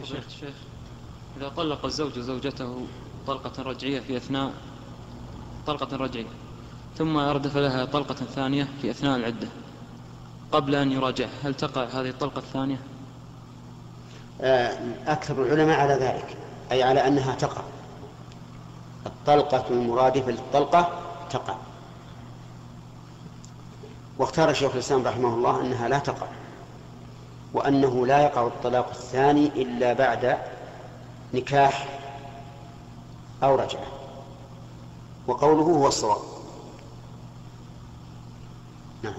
يا شيخ. شيخ إذا طلق الزوج زوجته طلقة رجعية في أثناء طلقة رجعية ثم أردف لها طلقة ثانية في أثناء العدة قبل أن يراجع هل تقع هذه الطلقة الثانية؟ آه، أكثر العلماء على ذلك أي على أنها تقع. الطلقة المرادفة للطلقة تقع. واختار شيخ الإسلام رحمه الله أنها لا تقع. وأنه لا يقع الطلاق الثاني إلا بعد نكاح أو رجعة. وقوله هو الصواب. نعم.